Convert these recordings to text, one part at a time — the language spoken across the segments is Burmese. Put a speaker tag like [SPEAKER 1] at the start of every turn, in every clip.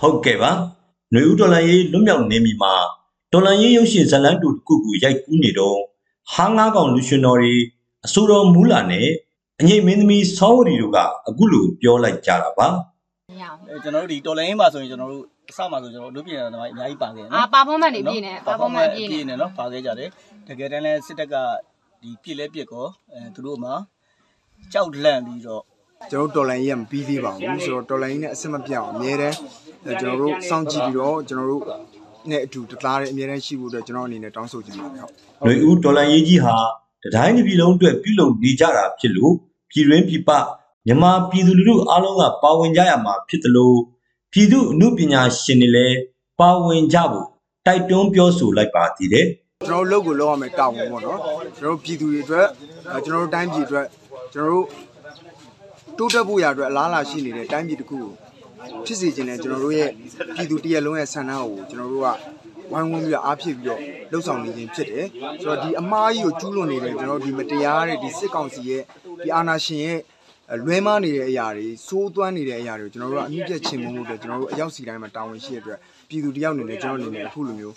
[SPEAKER 1] ဟုတ်ကဲ့ပါຫນွေဦးဒေါ်လာရေးလွတ်မြောက်နေပြီမှာဒေါ်လာရေးရုပ်ရှင်ဇတ်လန်းတူတစ်ခုကိုရိုက်ကူးနေတော့ဟားငါးကောင်လူရှင်တော်တွေအဆိုတော်မူလာနဲ့အငိမ့်မင်းသမီးဆောင်းဝရီတို့ကအခုလိုပြောလိုက်ကြတာပါ
[SPEAKER 2] မရအောင်
[SPEAKER 3] အဲကျွန်တော်တို့ဒီတော်လိုင်းမှာဆိုရင်ကျွန်တော်တို့အစမှာဆိုကျွန်တော်တို့လူပြည်တော်အများကြီးပါခဲ့တယ်
[SPEAKER 2] အာ
[SPEAKER 3] နော်
[SPEAKER 2] ပါဖောမန့်နေပြည့်နေပါဖောမန့်ပြည့်နေ
[SPEAKER 3] နေနော်ပါခဲ့ကြတယ်တကယ်တမ်းလဲစစ်တပ်ကဒီပြစ်လဲပြစ်ကောအဲသူတို့မှာကြောက်လန့်ပြီးတော့
[SPEAKER 4] ကျွန်တော်တို့တော်လိုင်းကြီးကမပြီးသေးပါဘူးဆိုတော့တော်လိုင်းကြီးနဲ့အစစ်မပြတ်အောင်အများတန်းအဲကျွန်တော်တို့စောင့်ကြည့်ပြီးတော့ကျွန်တော်တို့နဲ့အတူတသားတဲ့အများတန်းရှိဖို့အတွက်ကျွန်တော်အနေနဲ့တောင်းဆိုချင်ပါတယ်ဟုတ်။
[SPEAKER 1] ຫນွေဦးဒေါ်လာရေးကြီးဟာတတိုင်းတစ်ပြည်လုံးအတွက်ပြုလုပ်နေကြတာဖြစ်လို့ပြည်တွင်းပြည်ပမြန်မာပြည်သူလူထုအားလုံးကပါဝင်ကြရမှာဖြစ်တယ်လို့ပြည်သူအမှုပညာရှင်တွေလည်းပါဝင်ကြဖို့တိုက်တွန်းပြောဆိုလိုက်ပါသေးတယ်။
[SPEAKER 4] ကျွန်တော်တို့လုပ်ကိုလုပ်ရမယ်တာဝန်ပေါ့နော်ကျွန်တော်တို့ပြည်သူတွေအတွက်အဲကျွန်တော်တို့တိုင်းပြည်အတွက်ကျွန်တော်တို့ တိုးတက်ဖို့ရအတွက်အလားအလာရှိနေတဲ့တိုင်းပြည်တစ်ခုကိုဖြစ်စေခြင်းနဲ့ကျွန်တော်တို့ရဲ့ပြည်သူတရက်လုံးရဲ့ဆန္ဒကိုကျွန်တော်တို့ကဝိုင်းဝန်းပြီးတော့အားဖြစ်ပြီးတော့လှုပ်ဆောင်နေခြင်းဖြစ်တယ်ဆိုတော့ဒီအမားကြီးကိုကျူးလွန်နေတဲ့ကျွန်တော်တို့ဒီမတရားတဲ့ဒီစစ်ကောင်စီရဲ့ဒီအာဏာရှင်ရဲ့အဲ လွဲမားနေတဲ့အရာတွေစိုးသွမ်းနေတဲ့အရာတွေကိုကျွန်တော်တို့ကအမှုပြတ်ချင်မှုလို့အတွက်ကျွန်တော်တို့အရောက်စီတိုင်းမှာတာဝန်ရှိတဲ့အတွက်ပြည်သူတယောက်အနေနဲ့ကျွန်တော်အနေနဲ့အခုလိုမျိုး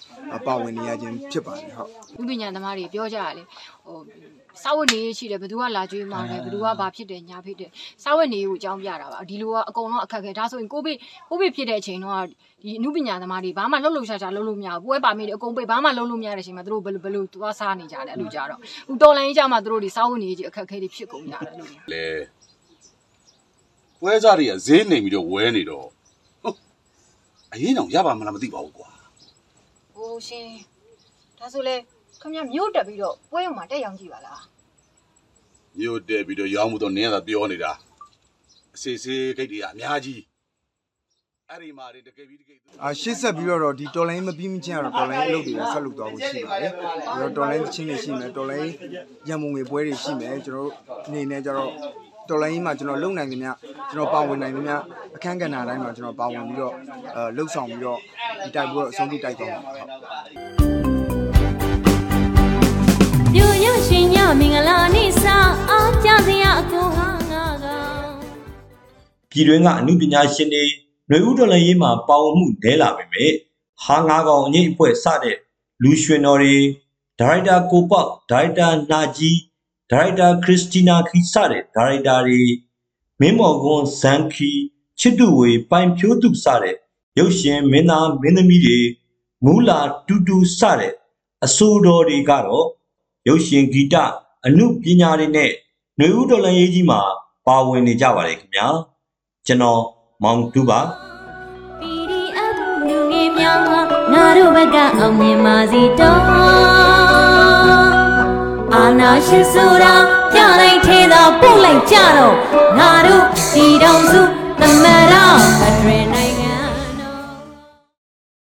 [SPEAKER 4] ပါဝင်နေရခြင်းဖြစ်ပါတယ်ဟုတ်
[SPEAKER 2] ဥပညာသမားတွေပြောကြရလေဟိုစာဝတ်နေရေးရှိတယ်ဘယ်သူကလာကြွေးမှာလဲဘယ်သူကဘာဖြစ်တယ်ညာဖြစ်တယ်စာဝတ်နေရေးကိုအကြောင်းပြတာပါဒီလိုကအကုန်လုံးအခက်ခဲဒါဆိုရင်ကိုဗစ်ကိုဗစ်ဖြစ်တဲ့အချိန်တော့ဒီအမှုပညာသမားတွေဘာမှလှုပ်လှုပ်ရှားရှားလှုပ်လို့မရဘူးပွဲပါမိတယ်အကုန်ပိတ်ဘာမှလှုပ်လို့မရတဲ့အချိန်မှာသူတို့ဘယ်လိုဘယ်လိုသွားစားနေကြတယ်အဲ့လိုကြတော့ဟိုတော်လိုင်းကြီးကြမှာသူတို့ဒီစာဝတ်နေရေးကြီးအခက်ခဲတွေဖြစ်ကုန်ကြတယ်လို့
[SPEAKER 5] လေ ပွဲစားတွေကဈေးနေပြီးတော့ဝဲနေတော့ဟုတ်အရင်တော့ရပါမလားမသိပါဘူးကွာ
[SPEAKER 2] ဟိုရှင်ဒါဆိုလေခမမြို့တက်ပြီးတော့ပွဲရုံမှာတက်ရောင်းကြည့်ပါလား
[SPEAKER 5] မြို့တက်ပြီးတော့ရောင်းမှုတော့နင်းရတာပြောနေတာအစီအစီဂိတ်တွေကအများကြီးအဲ့ဒီမှာတွေတကယ်ပြီးတကယ်သူ
[SPEAKER 4] အာရှေ့ဆက်ပြီးတော့ဒီတော်လိုင်းမပြီးမချင်းကတော့တော်လိုင်းအလုပ်တွေကဆက်လုပ်သွားဖို့ရှိပါတယ်။ပြီးတော့တော်လိုင်းချင်းတွေရှိမယ်တော်လိုင်းရံမုံငွေပွဲတွေရှိမယ်ကျွန်တော်တို့အနေနဲ့ကျတော့ တော်လိုင်းမှာကျွန်တော်လုံနိုင်သမျှကျွန်တော်ပါဝင်နိုင်သမျှအခန်းကဏ္ဍတိုင်းမှာကျွန်တော်ပါဝင်ပြီးတော့အဲလှုပ်ဆောင်ပြီးတော့ဒီတိုက်ပွဲအဆုံးထိတိုက်သွားပါဟုတ်
[SPEAKER 6] ပြူရရှင်ညမင်္ဂလာနေ့စာအားကြစရာအကူဟာငါကောင်
[SPEAKER 1] ပြည်တွင်းကအမှုပညာရှင်တွေຫນွေဦးတော်လည်းရေးမှာပါဝင်မှုနဲလာပေမဲ့ဟာငါးကောင်အငိမ့်အဖွဲ့စတဲ့လူရွှင်တော်တွေဒါရိုက်တာကိုပေါက်ဒါရိုက်တာနာကြီး ဒါရိုက်တာခရစ်စတီနာခီစတဲ့ဒါရိုက်တာတွေမင်းမော်ကွန်ဇန်ခီချစ်တူဝေပိုင်ဖြိုးသူစတဲ့ရုပ်ရှင်မင်းသားမင်းသမီးတွေမူလာတူတူစတဲ့အဆိုတော်တွေကတော့ရုပ်ရှင်ဂီတအမှုပညာတွေနဲ့ຫນွေဦးတော်လည်းရေးကြီးမှာပါဝင်နေကြပါတယ်ခင်ဗျာကျွန်တော်မောင်တူပါ
[SPEAKER 6] PDF လူငယ်များဟာငါတို့ဘက်ကအောင်မြင်ပါစေတော့အာနာ ရှင်ဆိုတာပြလိုက်သေးတာပို့လိုက်ကြတော့ငါတို့ဒီတော့